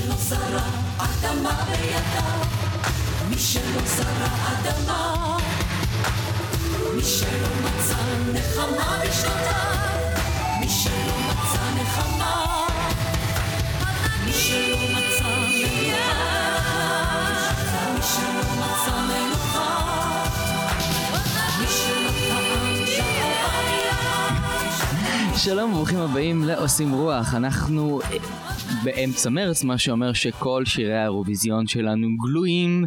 שלא זרע אדמה בידיו, מי שלא זרע אדמה, מי שלא מצא נחמה בשנותיו, מי שלא מצא נחמה, מי שלא מצא מנוחה, מי שלא מצא מנוחה, שלום וברוכים הבאים לעושים רוח, אנחנו באמצע מרץ, מה שאומר שכל שירי האירוויזיון שלנו גלויים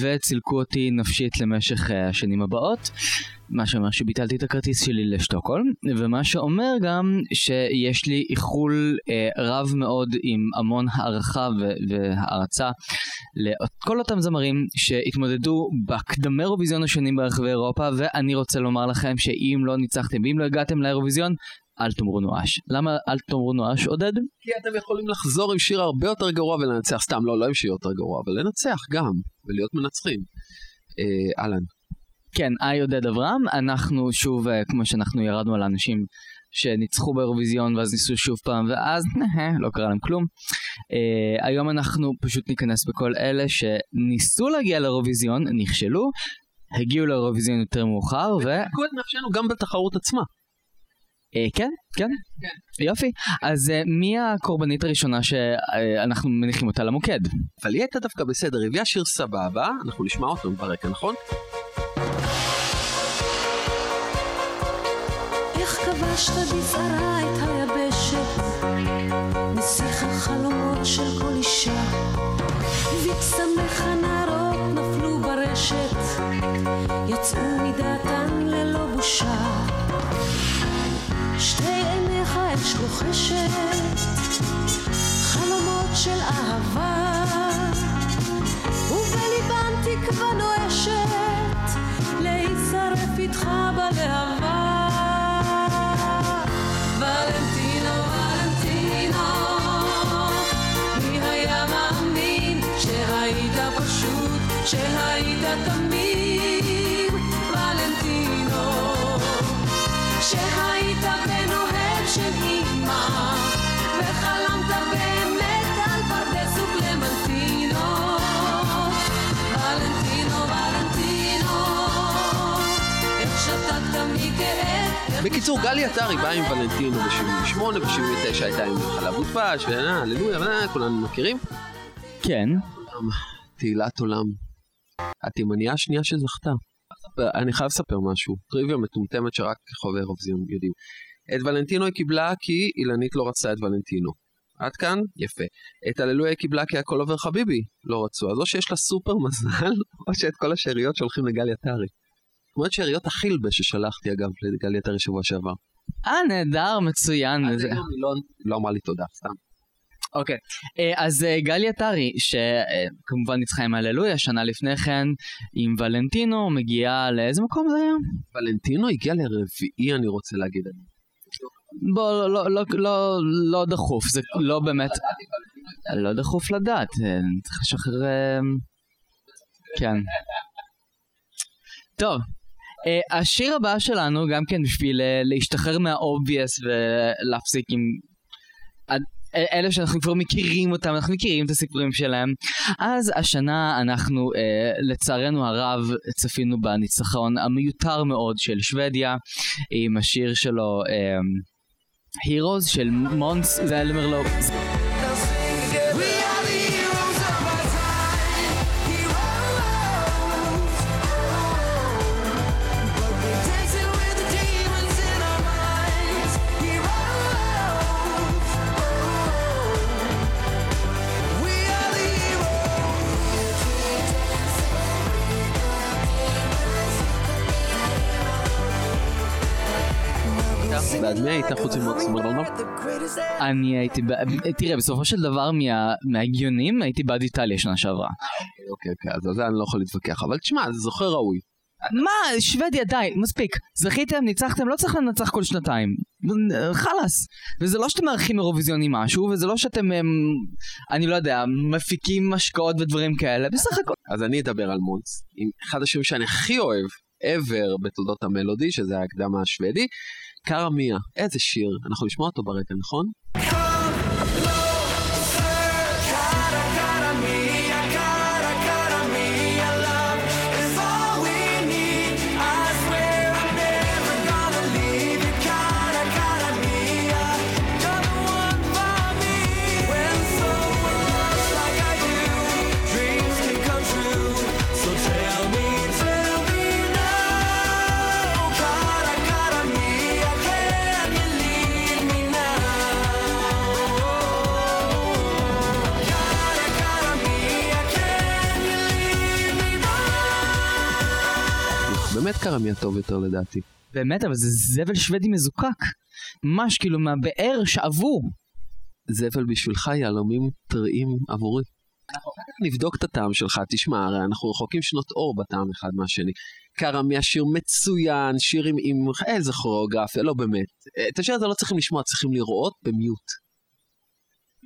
וצילקו אותי נפשית למשך אה, השנים הבאות. מה שאומר שביטלתי את הכרטיס שלי לשטוקהולם, ומה שאומר גם שיש לי איחול אה, רב מאוד עם המון הערכה ו- והערצה לכל אותם זמרים שהתמודדו בקדמי אירוויזיון השונים ברחבי אירופה, ואני רוצה לומר לכם שאם לא ניצחתם ואם לא הגעתם לאירוויזיון, אל תאמרו נואש. למה אל תאמרו נואש, עודד? כי אתם יכולים לחזור עם שיר הרבה יותר גרוע ולנצח, סתם לא, לא עם שיר יותר גרוע, אבל לנצח גם, ולהיות מנצחים. אה, אהלן. כן, היי עודד אברהם, אנחנו שוב, אה, כמו שאנחנו ירדנו על האנשים שניצחו באירוויזיון ואז ניסו שוב פעם ואז לא קרה להם כלום. Uh, היום אנחנו פשוט ניכנס בכל אלה שניסו להגיע לאירוויזיון, נכשלו, הגיעו לאירוויזיון יותר מאוחר ו... נפשנו גם בתחרות עצמה. Uh, כן, כן, כן. יופי. אז uh, מי הקורבנית הראשונה שאנחנו מניחים אותה למוקד? אבל היא הייתה דווקא בסדר, הביאה שיר סבבה, אנחנו נשמע אותו ברקע, נכון? איך כבשת בזערה את היבשת, לוחשת, חלומות של אהבה, ובליבן תקווה נואשת, להישרף איתך בלהבה. ולנטינו, שהיית תמים, בקיצור, גלי עטרי באה עם ולנטינו ב-78, ב-79 הייתה עם חלב ודבש, והללויה, ולה, כולנו מכירים. כן. תהילת עולם. התימניה השנייה שזכתה. אני חייב לספר משהו, טריוויה מטומטמת שרק חובבי אירוויזיון יודעים. את ולנטינו היא קיבלה כי אילנית לא רצתה את ולנטינו. עד כאן? יפה. את הללויה היא קיבלה כי הכל עובר חביבי לא רצו. אז או שיש לה סופר מזל, או שאת כל השאריות שהולכים לגלי עטרי. כמו את שאריות החילבה ששלחתי אגב לגלי עטרי שבוע שעבר. אה, נהדר, מצוין. עד זה- היום היא לא- לא אמרה לי תודה, סתם. אוקיי, אה, אז אה, גלי עטרי, שכמובן ניצחה עם הללויה, שנה לפני כן עם ולנטינו, מגיעה לאיזה מקום זה היה? ולנטינו הגיע לרביעי אני רוצה להגיד. בוא, לא, לא, לא, לא, לא דחוף, זה לא באמת, לא דחוף לדעת, אה, צריך לשחרר, אה, כן. טוב, אה, השיר הבא שלנו, גם כן בשביל אה, להשתחרר מהאובייס ולהפסיק עם... אה, אלה שאנחנו כבר מכירים אותם, אנחנו מכירים את הסיפורים שלהם. אז השנה אנחנו, אה, לצערנו הרב, צפינו בניצחון המיותר מאוד של שוודיה, עם השיר שלו, אה, Heroes של מונס, זה בעד מי היית חוץ ממוקס מרלנוב? אני הייתי, ב- תראה, בסופו של דבר מה- מההגיונים הייתי בעד איטליה שנה שעברה. אוקיי, אוקיי, אז על זה אני לא יכול להתווכח, אבל תשמע, זה זוכר ראוי. מה, שוודיה, די, מספיק. זכיתם, ניצחתם, לא צריך לנצח כל שנתיים. חלאס. וזה לא שאתם מארחים אירוויזיון עם משהו, וזה לא שאתם, הם, אני לא יודע, מפיקים השקעות ודברים כאלה, בסך הכל. אז אני אדבר על מונס, עם אחד השירים שאני הכי אוהב ever בתולדות המלודי, שזה הקדם השוודי, קארה מיה. איזה שיר, אנחנו נשמע אותו ברקע, נכון? באמת קרמיה טוב יותר לדעתי. באמת, אבל זה זבל שוודי מזוקק. ממש כאילו מהבאר שאבו. זבל בשבילך יהלומים טריים עבורי. אנחנו אחר כך נבדוק את הטעם שלך, תשמע, הרי אנחנו רחוקים שנות אור בטעם אחד מהשני. קרמיה שיר מצוין, שיר עם, עם איזה כוריאוגרפיה, לא באמת. אה, את השיר הזה לא צריכים לשמוע, צריכים לראות במיוט.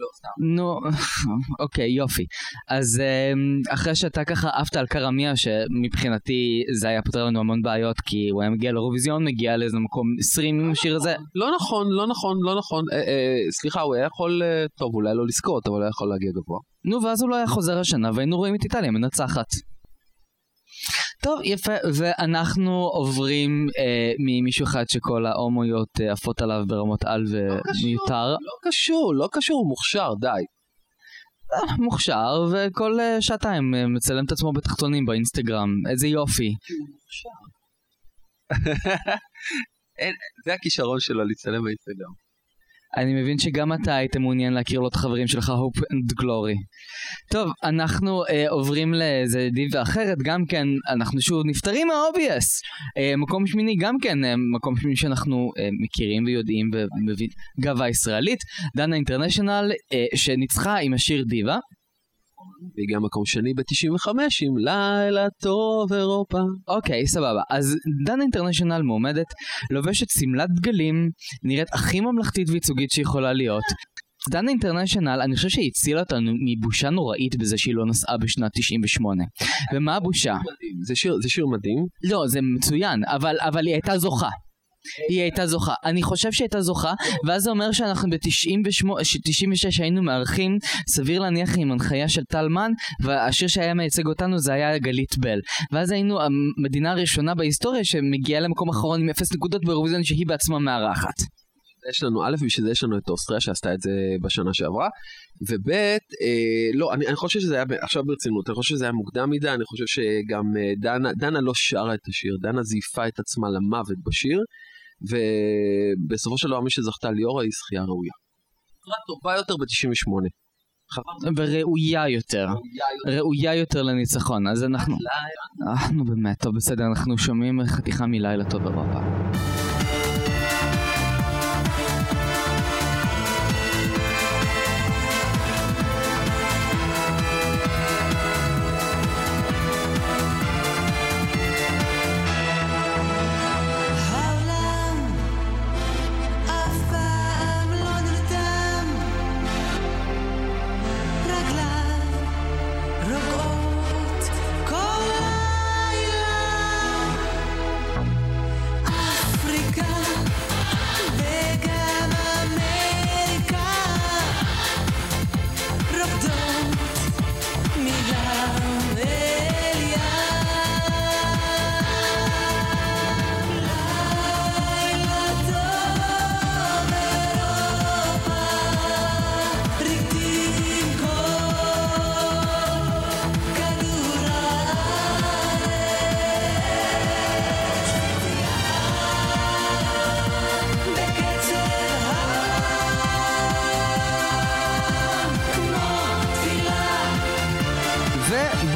לא, סתם. נו, אוקיי, יופי. אז אמ, אחרי שאתה ככה עפת על קרמיה, שמבחינתי זה היה פותר לנו המון בעיות, כי הוא היה מגיע לאירוויזיון, מגיע לאיזה מקום 20 עם השיר הזה. לא נכון, לא נכון, לא נכון. אה, אה, סליחה, הוא היה יכול, אה, טוב, אולי לא לזכות, אבל הוא היה יכול להגיע גבוה. נו, ואז הוא לא היה חוזר השנה, והיינו רואים את איטליה מנצחת. טוב, יפה, ואנחנו עוברים אה, ממישהו אחד שכל ההומואיות אה, עפות עליו ברמות על ומיותר. לא קשור, לא קשור, הוא מוכשר, די. אה, מוכשר, וכל אה, שעתיים אה, מצלם את עצמו בתחתונים באינסטגרם. איזה יופי. אין, זה הכישרון שלו להצטלם באינסטגרם. אני מבין שגם אתה היית מעוניין להכיר לו את החברים שלך, Hope and Glory. טוב, אנחנו אה, עוברים לאיזה דיבה אחרת, גם כן, אנחנו שוב נפטרים מה-obvious. אה, מקום שמיני גם כן, אה, מקום שמיני שאנחנו אה, מכירים ויודעים ומבין, גאווה ישראלית, דנה אינטרנשיונל, אה, שניצחה עם השיר והגיע מקום שני ב-95 עם לילה טוב אירופה. אוקיי, סבבה. אז דנה אינטרנשיונל מועמדת, לובשת שמלת דגלים, נראית הכי ממלכתית וייצוגית שיכולה להיות. דנה אינטרנשיונל, אני חושב שהיא הצילה אותנו מבושה נוראית בזה שהיא לא נסעה בשנת 98. ומה הבושה? זה שיר, זה שיר מדהים. לא, זה מצוין, אבל, אבל היא הייתה זוכה. היא הייתה זוכה. אני חושב שהיא הייתה זוכה, ואז זה אומר שאנחנו ב-96 היינו מארחים, סביר להניח עם הנחיה של טלמן, והשיר שהיה מייצג אותנו זה היה גלית בל. ואז היינו המדינה הראשונה בהיסטוריה שמגיעה למקום אחרון עם 0 נקודות באירוויזיון שהיא בעצמה מארחת. יש לנו, א', בשביל זה יש לנו את אוסטריה שעשתה את זה בשנה שעברה, וב', אה, לא, אני, אני חושב שזה היה, עכשיו ברצינות, אני חושב שזה היה מוקדם מדי, אני חושב שגם אה, דנה, דנה לא שרה את השיר, דנה זייפה את עצמה למוות בשיר, ובסופו של דבר מי שזכתה ליאורה היא זכייה ראויה. זכייה טובה יותר ב-98. וראויה יותר, ראויה יותר לניצחון, אז אנחנו, אה, נו באמת, טוב בסדר, אנחנו שומעים חתיכה מלילה טוב אירופה.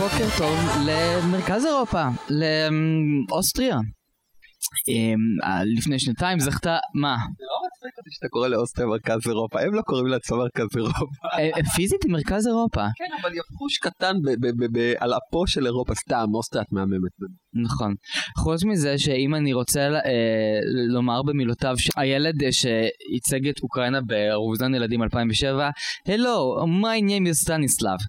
ובוקר טוב למרכז אירופה, לאוסטריה. אמ, לפני שנתיים זכתה, מה? לא מצחיק אותי שאתה קורא לאוסטריה מרכז אירופה, הם לא קוראים לעצמם מרכז אירופה. אה, אה, פיזית היא מרכז אירופה. כן, אבל יפוש קטן על אפו של אירופה, סתם, אוסטריה את מהממת. נכון. חוץ מזה שאם אני רוצה אה, לומר במילותיו שהילד שייצג את אוקראינה באירוויזיון ילדים 2007, Hello, my name is Stanislav.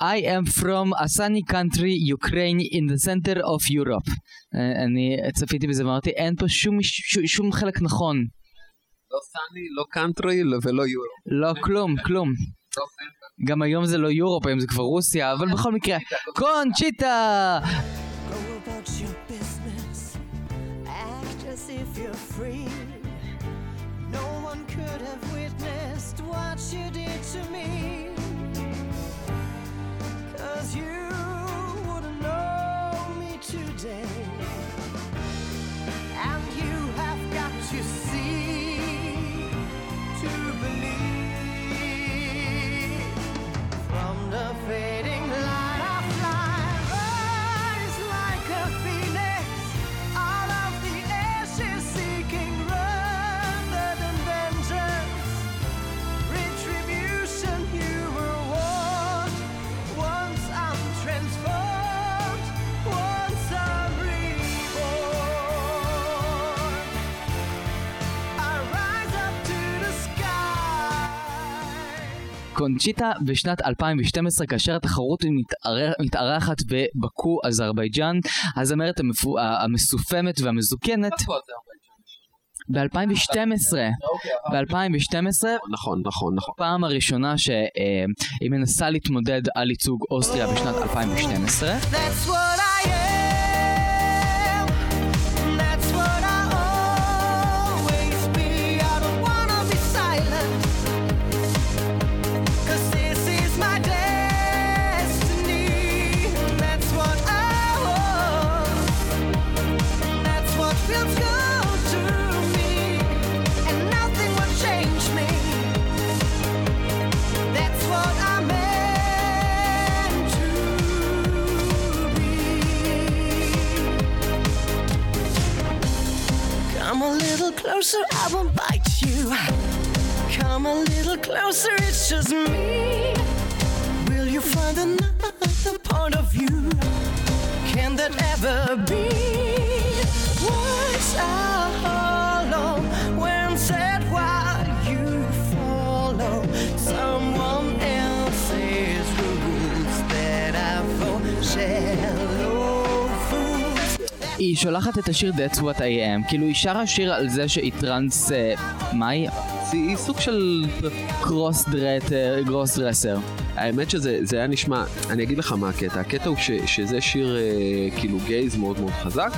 I am from a sunny country, Ukraine, in the center of Europe. אני צפיתי בזה ואמרתי, אין פה שום חלק נכון. לא סאני, לא קאנטרי ולא יורו. לא כלום, כלום. גם היום זה לא יורופ, היום זה כבר רוסיה, אבל בכל מקרה, קונצ'יטה! Go about your business. Act as if you're free. No one could have witnessed what you did to me. Cause you קונצ'יטה בשנת 2012 כאשר התחרות מתארח, מתארחת בבקו, אזרבייג'אן, הזמרת המפו, המסופמת והמזוקנת. ב-2012, ב-2012, נכון, נכון, נכון. פעם הראשונה שהיא מנסה להתמודד על ייצוג אוסטריה בשנת 2012. השיר That's What I Am, כאילו היא שרה שיר על זה שהיא טרנס, אה, מה היא? היא סוג של... cross dresser, cross dresser. האמת שזה זה היה נשמע, אני אגיד לך מה הקטע, הקטע הוא ש, שזה שיר אה, כאילו gays מאוד מאוד חזק.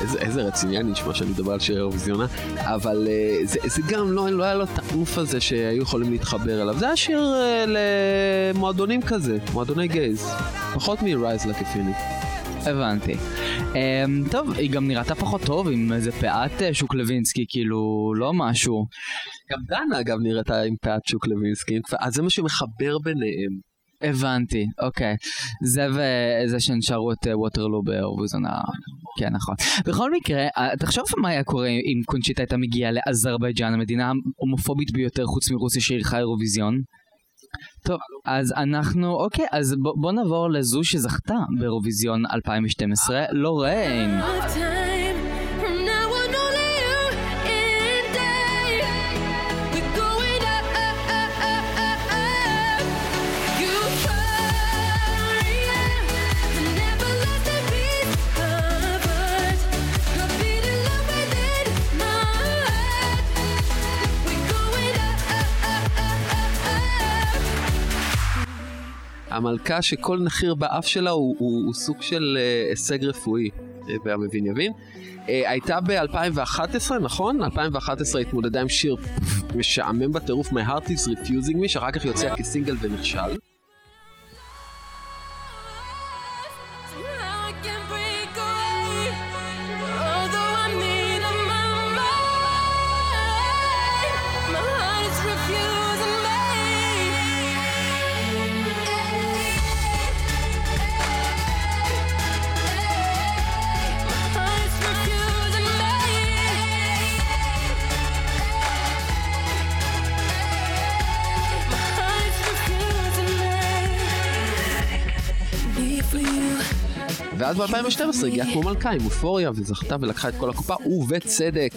איזה, איזה רציני אני נשמע שאני מדבר על שיר אירוויזיונה, אבל אה, זה, זה גם לא, לא היה לו את העוף הזה שהיו יכולים להתחבר אליו. זה היה שיר אה, למועדונים כזה, מועדוני gays. פחות מ-Rise Like a Phoenix. הבנתי. Um, טוב, היא גם נראתה פחות טוב עם איזה פאת אה, שוק לוינסקי, כאילו, לא משהו. גם דנה אגב נראתה עם פאת שוק לוינסקי, אז זה מה שמחבר ביניהם. הבנתי, אוקיי. זה וזה שהן שרו את אה, ווטרלו באירוויזיון ה... כן, נכון. בכל מקרה, אה, תחשוב מה היה קורה אם קונצ'יטה הייתה מגיעה לאזרבייג'אן, המדינה ההומופובית ביותר חוץ מרוסיה שאירחה אירוויזיון. טוב, אז אנחנו, אוקיי, אז בוא, בוא נעבור לזו שזכתה באירוויזיון 2012, לוריין. המלכה שכל נחיר באף שלה הוא, הוא, הוא סוג של אה, הישג רפואי, אה, והמבין יבין. אה, הייתה ב-2011, נכון? 2011 התמודדה עם שיר משעמם בטירוף, My Heart is Refusing Me, שאחר כך יוצא כסינגל ונכשל. ואז ב-2012 הגיעה כמו מלכה עם אופוריה וזכתה ולקחה את כל הקופה, ובצדק.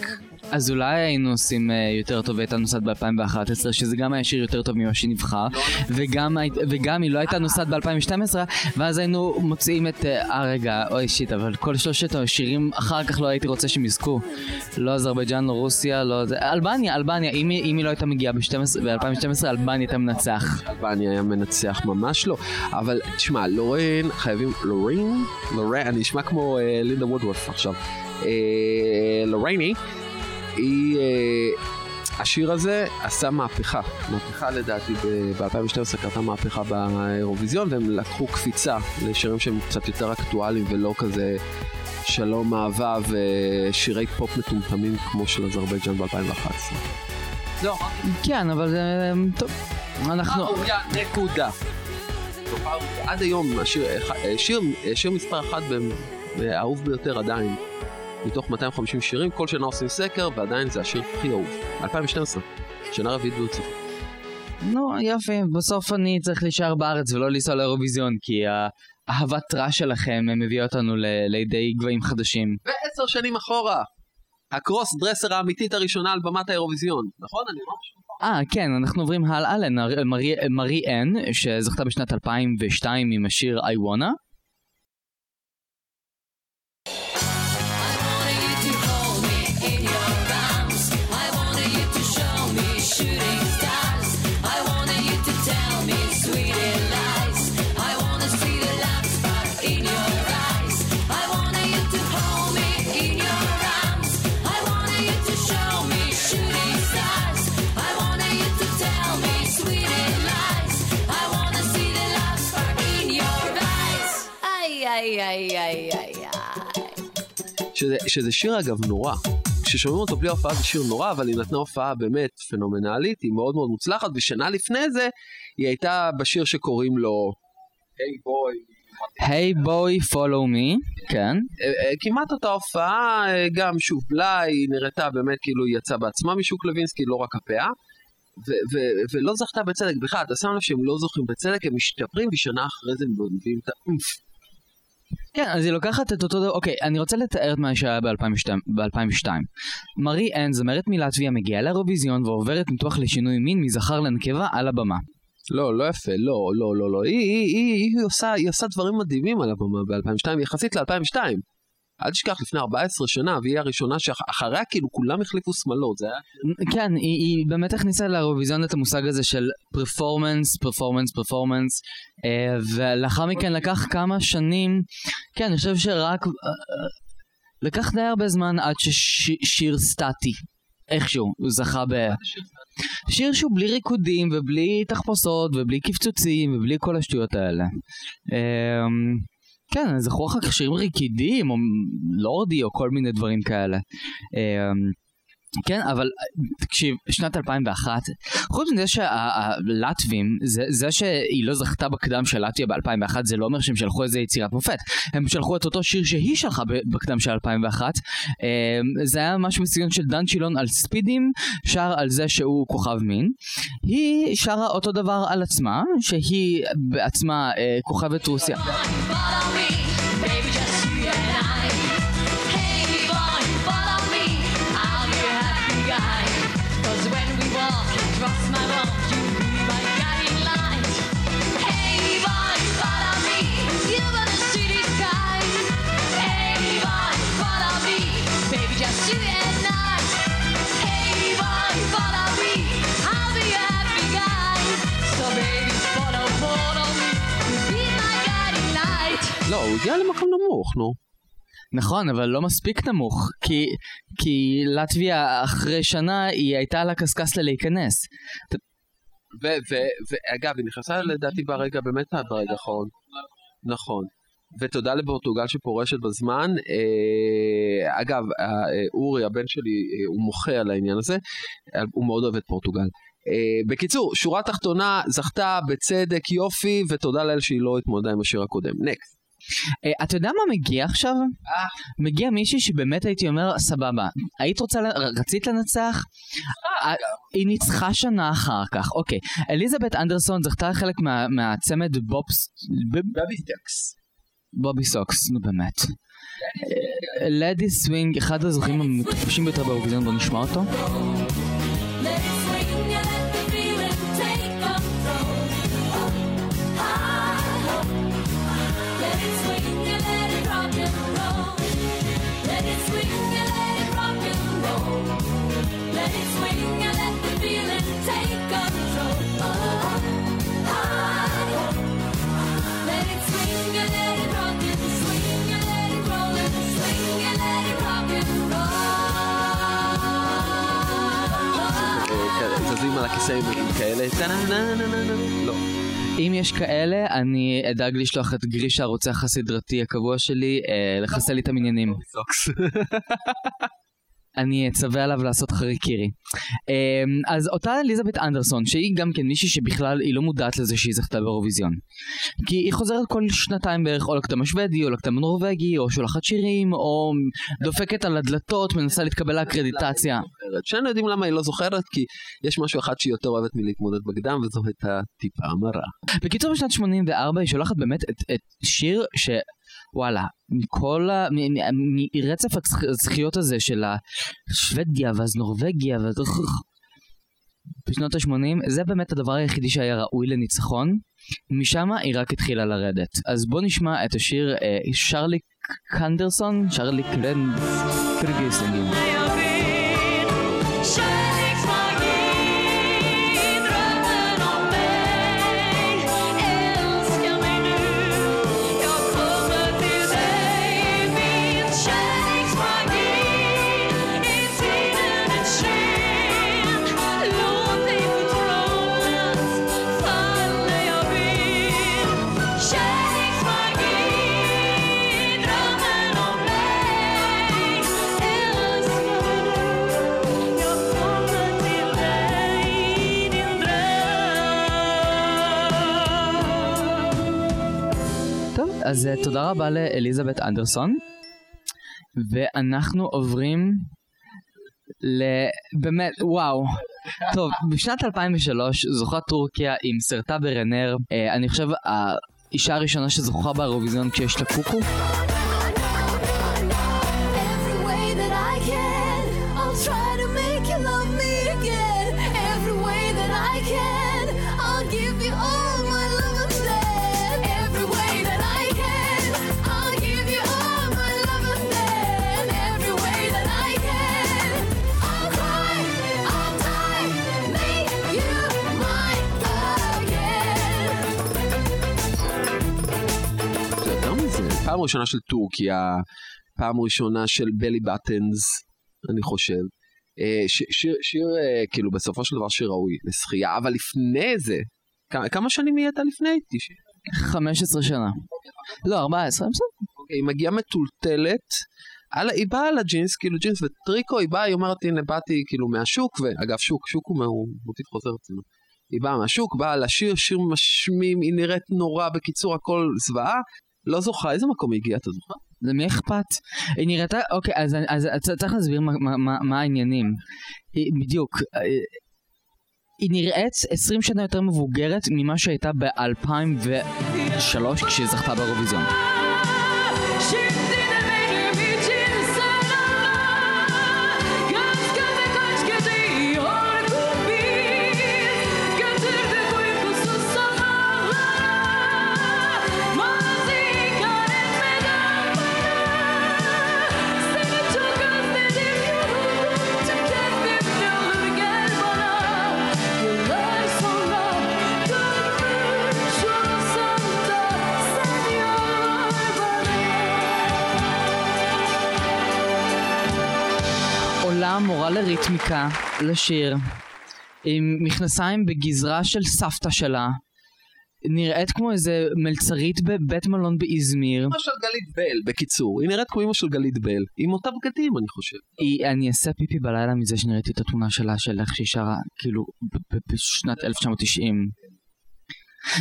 אז אולי היינו עושים אה, יותר טוב והייתה נוסעת ב-2011, שזה גם היה שיר יותר טוב ממה שנבחר, וגם, וגם היא לא הייתה נוסעת ב-2012, ואז היינו מוציאים את... אה אה, רגע, אוי שיט, אבל כל שלושת השירים אחר כך לא הייתי רוצה שהם יזכו. לא אזרבייג'אן, לא רוסיה, לא... אלבניה, אלבניה, אם היא, לא הייתה מגיעה ב-2012, אלבניה הייתה מנצח. אלבניה היה מנצח, ממש לא. אבל תשמע, לורן, חייבים, לורן? לורן, אני אשמע כמו אה, לינדה וודוורף עכשיו. לורייני, היא... אה, השיר הזה עשה מהפכה, מהפכה לדעתי ב-2012 קרתה מהפכה באירוויזיון והם לקחו קפיצה לשירים שהם קצת יותר אקטואליים ולא כזה שלום אהבה ושירי פופ מטומטמים כמו של אזרבייג'אן ב-2011. זהו, כן, אבל זה... טוב, אנחנו... נקודה. עד היום השיר, אה, שיר, שיר מספר אחת האהוב ביותר עדיין. מתוך 250 שירים, כל שנה עושים סקר, ועדיין זה השיר הכי אהוב. 2012, שנה רביעית ברציפות. נו, יופי, בסוף אני צריך להישאר בארץ ולא לנסוע לאירוויזיון, כי האהבת רע שלכם מביאה אותנו לידי גבהים חדשים. ועשר שנים אחורה, הקרוס דרסר האמיתית הראשונה על במת האירוויזיון. נכון? אני ממש נכון. אה, כן, אנחנו עוברים הלאה למרי אן, שזכתה בשנת 2002 עם השיר I Wanna. שזה, שזה שיר אגב נורא. כששומעים אותו בלי הופעה זה שיר נורא, אבל היא נתנה הופעה באמת פנומנלית, היא מאוד מאוד מוצלחת, ושנה לפני זה היא הייתה בשיר שקוראים לו היי בוי. היי בוי פולו מי, כן. כמעט אותה הופעה, אה, גם שוב בלאי, היא נראתה באמת כאילו היא יצאה בעצמה משוק לוינסקי, לא רק הפאה. ו- ו- ולא זכתה בצדק, בכלל, אתה שם לב שהם לא זוכים בצדק, הם משתפרים, ושנה אחרי זה הם מביאים את האומף. כן, אז היא לוקחת את אותו דבר, אוקיי, אני רוצה לתאר את מה שהיה ב-2002. מרי אן, זמרת מלטביה, מגיעה לאירוויזיון ועוברת ניתוח לשינוי מין מזכר לנקבה על הבמה. לא, לא יפה, לא, לא, לא, לא. היא, היא, היא, היא, עושה, היא עושה דברים מדהימים על הבמה ב-2002, יחסית ל-2002. אל תשכח, לפני 14 שנה, והיא הראשונה שאחריה כאילו כולם החליפו שמלות, זה היה... כן, היא, היא באמת הכניסה לאירוויזיון את המושג הזה של פרפורמנס, פרפורמנס, פרפורמנס, ולאחר מכן לקח כמה שנים, כן, אני חושב שרק, אה, אה, לקח די הרבה זמן עד ששיר סטטי, איכשהו, הוא זכה ב... שיר שהוא בלי ריקודים ובלי תחפושות ובלי קפצוצים ובלי כל השטויות האלה. כן, אני זכור אחר כך שירים רקידים או לורדי או כל מיני דברים כאלה. אמ, כן, אבל תקשיב, שנת 2001, חוץ מזה שהלטבים, זה, זה שהיא לא זכתה בקדם של לטביה ב-2001, זה לא אומר שהם שלחו איזה יצירת מופת. הם שלחו את אותו שיר שהיא שלחה בקדם של 2001. אמ, זה היה משהו בסגנון של דן שילון על ספידים, שר על זה שהוא כוכב מין. היא שרה אותו דבר על עצמה, שהיא בעצמה אה, כוכבת רוסיה. נו. נכון, אבל לא מספיק נמוך, כי, כי לטביה אחרי שנה היא הייתה על הקשקש ללהיכנס. ואגב, היא נכנסה לדעתי ברגע, באמת ברגע האחרון. נכון. ותודה לפורטוגל שפורשת בזמן. אה, אגב, אה, אה, אורי, הבן שלי, אה, הוא מוחה על העניין הזה, אה, הוא מאוד אוהב את פורטוגל. אה, בקיצור, שורה תחתונה, זכתה בצדק יופי, ותודה לאל שהיא לא התמודדה עם השיר הקודם. נקסט. אה, אתה יודע מה מגיע עכשיו? מגיע מישהי שבאמת הייתי אומר, סבבה, היית רוצה, רצית לנצח? אה, היא ניצחה שנה אחר כך, אוקיי. אליזבת אנדריאסן זכתה חלק מה- מהצמד בובס... בוביסוקס. בובי סוקס, נו באמת. La Det Swinge, אחד הזוכים המטופשים ביותר באירוויזיון, בוא נשמע אותו. על הכיסאים עם כאלה. לא. אם יש כאלה, אני אדאג לשלוח את גרישה הרוצח הסדרתי הקבוע שלי אה, לחסל לי את המניינים. אני אצווה עליו לעשות חריקירי. אמ, אז אותה אליזבת אנדרסון, שהיא גם כן מישהי שבכלל היא לא מודעת לזה שהיא זכתה באירוויזיון. כי היא חוזרת כל שנתיים בערך או לקדם השוודי, או לקדם הנורבגי, או שולחת שירים, או דופקת על הדלתות, מנסה להתקבל לאקרדיטציה. זוכרת. שנינו יודעים למה היא לא זוכרת, כי יש משהו אחד שהיא יותר אוהבת מלהתמודד בקדם, וזו הייתה טיפה המרה. בקיצור, בשנת 84 היא שולחת באמת את, את שיר ש... וואלה, מכל ה... מרצף הזכ- הזכיות הזה של השוודיה, ואז נורבגיה, ואז... בשנות ה-80, זה באמת הדבר היחידי שהיה ראוי לניצחון. משם היא רק התחילה לרדת. אז בוא נשמע את השיר אה, שרלי קנדרסון, שרלי. קרגיסלינגים. Kärleksmagi, אז אה, תודה רבה לאליזבת אנדרסון. ואנחנו עוברים ל... באמת, וואו. טוב, בשנת 2003 זוכה טורקיה עם סרטה ברנר, אה, אני חושב האישה הראשונה שזוכה באירוויזיון כשיש לה קוקו. פעם ראשונה של טורקיה, פעם ראשונה של בלי בטנס, אני חושב. אה, ש- שיר, שיר אה, כאילו בסופו של דבר שיר ראוי לשחייה, אבל לפני זה, כמה, כמה שנים היא הייתה לפני? 90? 15 שנה. לא, 14, בסדר. אוקיי, היא מגיעה מטולטלת, על, היא באה על הג'ינס, כאילו ג'ינס וטריקו, היא באה, היא אומרת, הנה באתי כאילו מהשוק, ואגב שוק, שוק הוא מוטיב חוזר אצלנו. היא באה מהשוק, באה לשיר, שיר משמים, היא נראית נורא, בקיצור הכל זוועה. לא זוכה, איזה מקום היא הגיעה, אתה זוכר? למי אכפת? היא נראתה, אוקיי, אז, אז, אז צריך להסביר מה, מה, מה, העניינים. היא, בדיוק. היא נראית 20 שנה יותר מבוגרת ממה שהייתה ב-2003 כשהיא זכתה באירוויזיון. מורה לריתמיקה, לשיר, עם מכנסיים בגזרה של סבתא שלה, נראית כמו איזה מלצרית בבית מלון באזמיר. אמא של גלית בל, בקיצור. היא נראית כמו אמא של גלית בל, עם אותה בגדים, אני חושב. היא, אני אעשה פיפי בלילה מזה שראיתי את התמונה שלה של איך שהיא שרה, כאילו, בשנת 1990.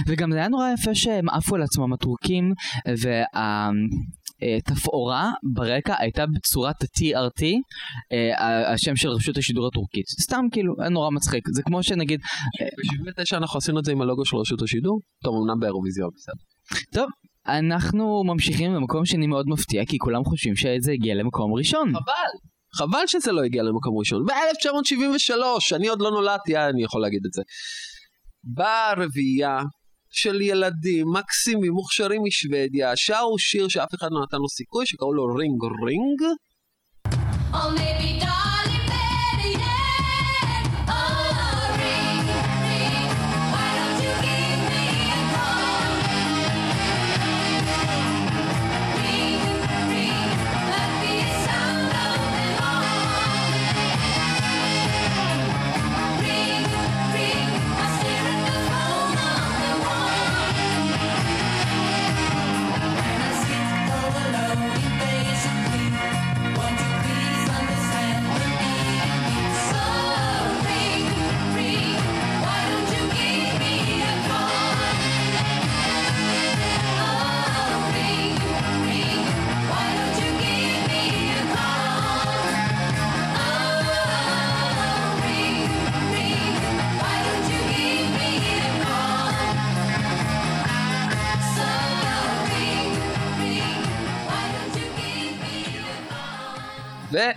וגם זה היה נורא יפה שהם עפו על עצמם הטורקים, והתפאורה ברקע הייתה בצורת ה-TRT, אה, השם של רשות השידור הטורקית. סתם כאילו, היה נורא מצחיק. זה כמו שנגיד, ב-79 אנחנו עשינו את זה עם הלוגו של רשות השידור. טוב, אמנם באירוויזיון, בסדר. טוב, אנחנו ממשיכים למקום שני מאוד מפתיע, כי כולם חושבים שזה הגיע למקום ראשון. חבל. חבל שזה לא הגיע למקום ראשון. ב-1973, אני עוד לא נולדתי, אה, אני יכול להגיד את זה. באה רביעייה של ילדים מקסימים, מוכשרים משוודיה, שרו שיר שאף אחד לא נתן לו סיכוי, שקראו לו רינג רינג. Oh, maybe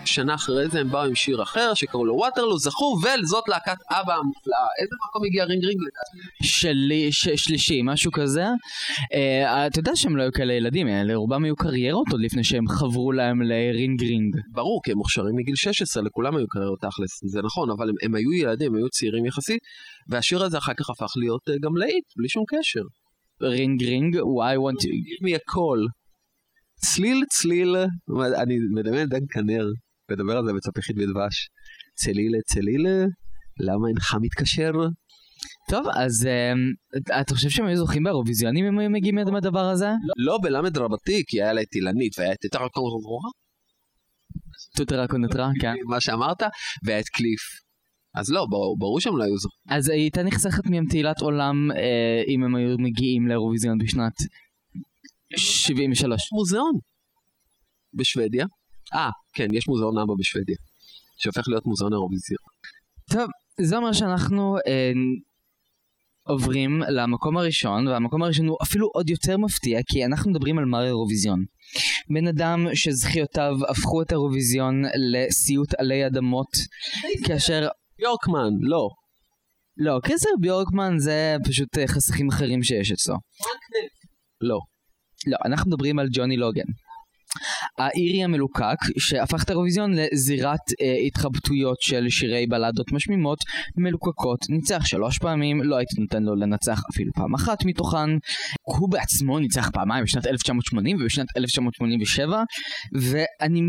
ושנה אחרי זה הם באו עם שיר אחר שקראו לו Waterloo, זכו, וזאת להקת אבא המופלאה. איזה מקום הגיע Ring Ring לדעתי? שלי, ש, שלישי, משהו כזה. אה, אתה יודע שהם לא היו כאלה ילדים, אה, לרובם היו קריירות עוד לפני שהם חברו להם ל Ring Ring. ברור, כי הם מוכשרים מגיל 16, לכולם היו קריירות תכלס, זה נכון, אבל הם, הם היו ילדים, הם היו צעירים יחסית, והשיר הזה אחר כך הפך להיות אה, גם להיט, בלי שום קשר. Ring Ring, why don't you... Give me a call. צליל צליל, אני מדמיין דן כנר, מדבר על זה בצפיחית בדבש. צלילה צלילה, למה אינך מתקשר? טוב, אז uh, אתה חושב שהם היו זוכים באירוויזיונים אם היו מגיעים מהדבר הזה? לא בלמד רבתי, כי היה לה את אילנית והיה את טוטרה קונטרה, כן. מה שאמרת, והיה את קליף. אז לא, ברור, ברור שהם לא היו זוכים. אז הייתה נחסכת מהם תהילת עולם אה, אם הם היו מגיעים לאירוויזיון בשנת 73. מוזיאון. בשוודיה. אה, כן, יש מוזיאון אבא בשוודיה. שהופך להיות מוזיאון אירוויזיון. טוב, זה אומר שאנחנו אה, עוברים למקום הראשון, והמקום הראשון הוא אפילו עוד יותר מפתיע, כי אנחנו מדברים על מר אירוויזיון. בן אדם שזכיותיו הפכו את האירוויזיון לסיוט עלי אדמות, כאשר... יורקמן, לא. לא, קריסר ביורקמן זה פשוט אה, חסכים אחרים שיש אצלו. לא. לא, אנחנו מדברים על ג'וני לוגן. האירי המלוקק שהפך את האירוויזיון לזירת אה, התחבטויות של שירי בלדות משמימות מלוקקות ניצח שלוש פעמים לא הייתי נותן לו לנצח אפילו פעם אחת מתוכן הוא בעצמו ניצח פעמיים בשנת 1980 ובשנת 1987 ואני,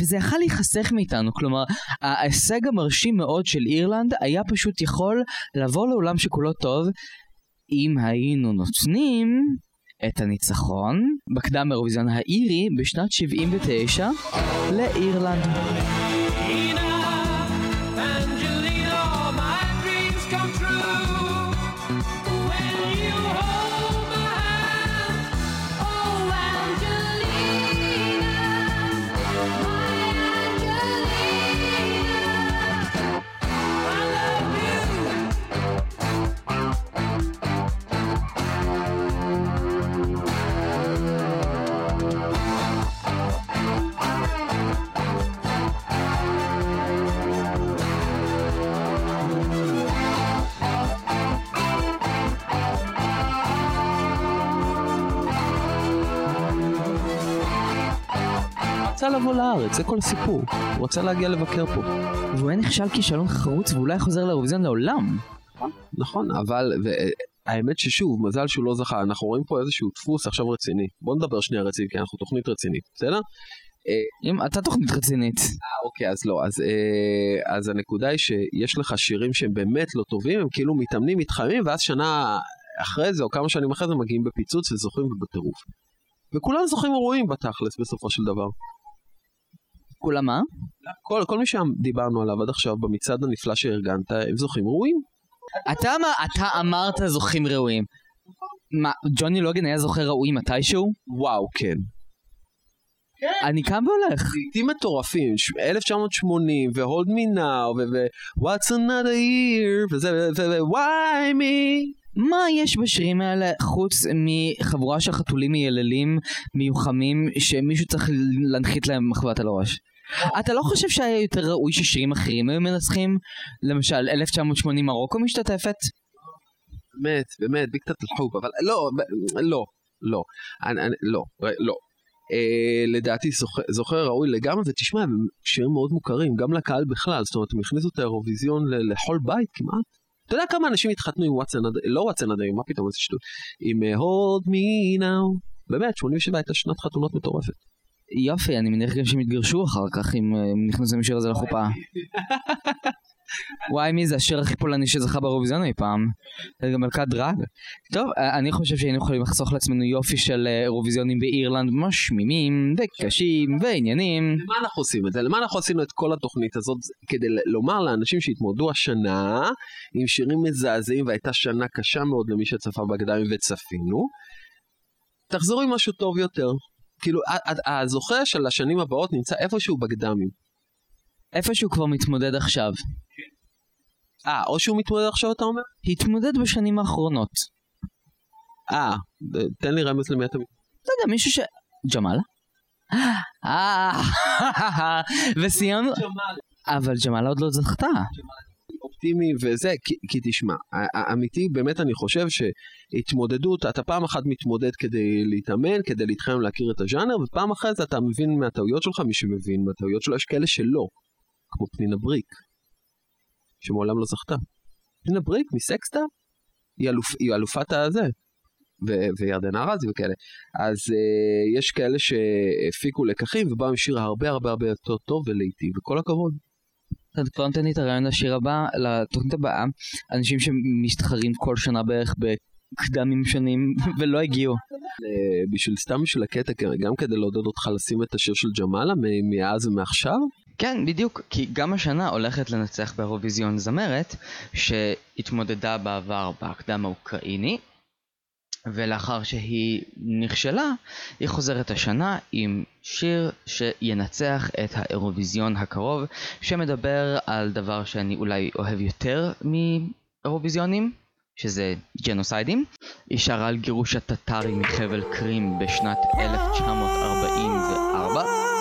וזה יכל להיחסך מאיתנו כלומר ההישג המרשים מאוד של אירלנד היה פשוט יכול לבוא לעולם שכולו טוב אם היינו נותנים את הניצחון בקדם אירוויזיון האירי בשנת 79 לאירלנד. Angelina, רצה לבוא לארץ, זה כל הסיפור. הוא רצה להגיע לבקר פה. והוא היה נכשל כישלון חרוץ ואולי חוזר לאירוויזיון לעולם. נכון, אבל ו- האמת ששוב, מזל שהוא לא זכה. אנחנו רואים פה איזשהו דפוס עכשיו רציני. בוא נדבר שנייה רציני, כי אנחנו תוכנית רצינית, בסדר? אם אתה תוכנית רצינית. אה, אוקיי, אז לא. אז, אה, אז הנקודה היא שיש לך שירים שהם באמת לא טובים, הם כאילו מתאמנים, מתחממים, ואז שנה אחרי זה, או כמה שנים אחרי זה, מגיעים בפיצוץ וזוכים ובטירוף. וכולם זוכים אירועים בתכלס, בסופו של דבר. כולם מה? כל, כל מי שדיברנו עליו עד עכשיו במצעד הנפלא שארגנת, הם זוכים ראויים. אתה, אתה אמרת זוכים ראויים. מה, ג'וני לוגן היה זוכה ראוי מתישהו? וואו, כן. אני קם והולך. לעיתים מטורפים, ש- 1980, ו-Hold Me Now, ו-What's Another Year, וזה, ו-Why Me. מה יש בשירים האלה חוץ מחבורה של חתולים מייללים מיוחמים שמישהו צריך להנחית להם מחבת על הראש? אתה לא חושב שהיה יותר ראוי ששירים אחרים היו מנצחים? למשל 1980 מרוקו משתתפת? באמת, באמת, בקתת אל-חוב, אבל לא, לא, לא, אני, אני, לא, לא. אה, לדעתי זוכר, זוכר ראוי לגמרי, ותשמע, הם שירים מאוד מוכרים, גם לקהל בכלל, זאת אומרת, הם הכניסו את האירוויזיון לכל בית כמעט. אתה יודע כמה אנשים התחתנו עם וואטסן, לא וואטסן עד מה פתאום, איזה שטות, עם אה, Hold Me Now, באמת, 87 הייתה שנת חתונות מטורפת. יופי, אני מניח גם שהם יתגרשו אחר כך אם אה, הם נכנסו עם השיר הזה לחופה. וואי מי זה השיר הכי פולני שזכה באירוויזיון אי פעם. זה גם מלכת דרג. טוב, אה, אני חושב שהיינו יכולים לחסוך לעצמנו יופי של אה, אירוויזיונים באירלנד משמימים וקשים ועניינים. למה אנחנו עושים את זה? למה אנחנו עשינו את כל התוכנית הזאת? כדי לומר לאנשים שהתמודדו השנה עם שירים מזעזעים והייתה שנה קשה מאוד למי שצפה בקדמים וצפינו. תחזרו עם משהו טוב יותר. כאילו, הזוכה של השנים הבאות נמצא איפשהו בקדמים. איפה שהוא כבר מתמודד עכשיו. אה, או שהוא מתמודד עכשיו אתה אומר? התמודד בשנים האחרונות. אה, תן לי רמז למי אתה. לא יודע, מישהו ש... ג'מאל? אה, וסיימנו. אבל ג'מאלה עוד לא זכתה. אופטימי וזה, כי, כי תשמע, אמיתי, באמת אני חושב שהתמודדות, אתה פעם אחת מתמודד כדי להתאמן, כדי להתחמם להכיר את הז'אנר, ופעם אחת אתה מבין מהטעויות שלך, מי שמבין מהטעויות שלו, יש כאלה שלא, כמו פנינה בריק, שמעולם לא זכתה. פנינה בריק מסקסטה, היא, אלופ, היא אלופת הזה, ו- וירדנה ארזי וכאלה. אז uh, יש כאלה שהפיקו לקחים ובאו עם שיר הרבה הרבה הרבה יותר טוב ולהיטי, וכל הכבוד. כבר נותן לי את הרעיון לשיר הבא, לתוכנית הבאה, אנשים שמסתחרים כל שנה בערך בקדמים שונים ולא הגיעו. אה, בשביל סתם בשביל הקטע, גם כדי לעודד אותך לשים את השיר של ג'מאלה מאז ומעכשיו, כן, בדיוק, כי גם השנה הולכת לנצח באירוויזיון זמרת, שהתמודדה בעבר בהקדם האוקראיני, ולאחר שהיא נכשלה, היא חוזרת השנה עם שיר שינצח את האירוויזיון הקרוב, שמדבר על דבר שאני אולי אוהב יותר מאירוויזיונים, שזה ג'נוסיידים. היא שרה על גירוש הטטרים מחבל קרים בשנת 1944.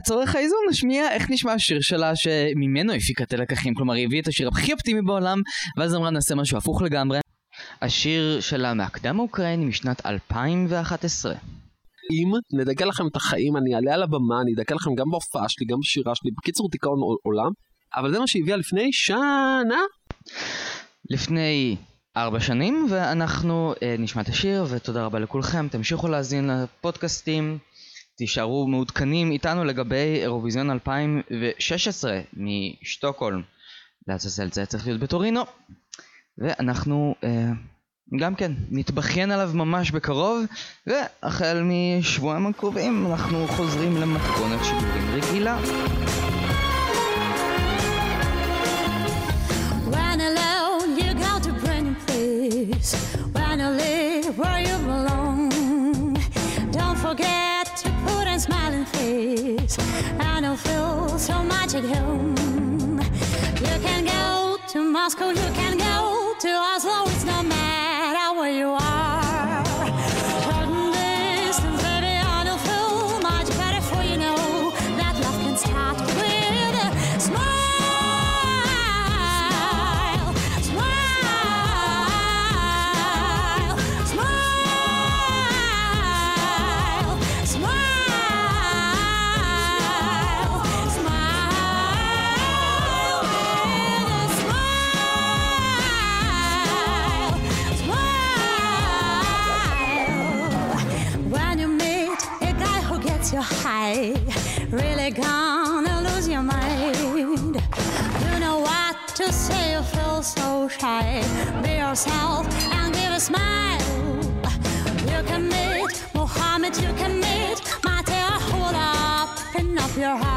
ולצורך האיזון נשמיע איך נשמע השיר שלה שממנו הפיקה את הלקחים, כלומר היא הביאה את השיר הכי אופטימי בעולם ואז אמרה נעשה משהו הפוך לגמרי. השיר שלה מהקדם האוקראיני משנת 2011. אם נדכא לכם את החיים, אני אעלה על הבמה, אני אדכא לכם גם בהופעה שלי, גם בשירה שלי, בקיצור דיכאון עולם, אבל זה מה שהביאה לפני שנה. לפני ארבע שנים ואנחנו אה, נשמע את השיר ותודה רבה לכולכם תמשיכו להאזין לפודקאסטים תישארו מעודכנים איתנו לגבי אירוויזיון 2016 משטוקהולם. לעזאזל זה צריך להיות בטורינו ואנחנו אה, גם כן נתבכיין עליו ממש בקרוב והחל משבועיים הקרובים אנחנו חוזרים למתכונת שידורים רגילה. When alone, you go to brand new. When you and you'll feel so much at home. You can go to Moscow, you can go to Oslo. It's no matter where you are. Yourself and give a smile. You meet Mohammed, you can meet Matea, hold up, and up your heart.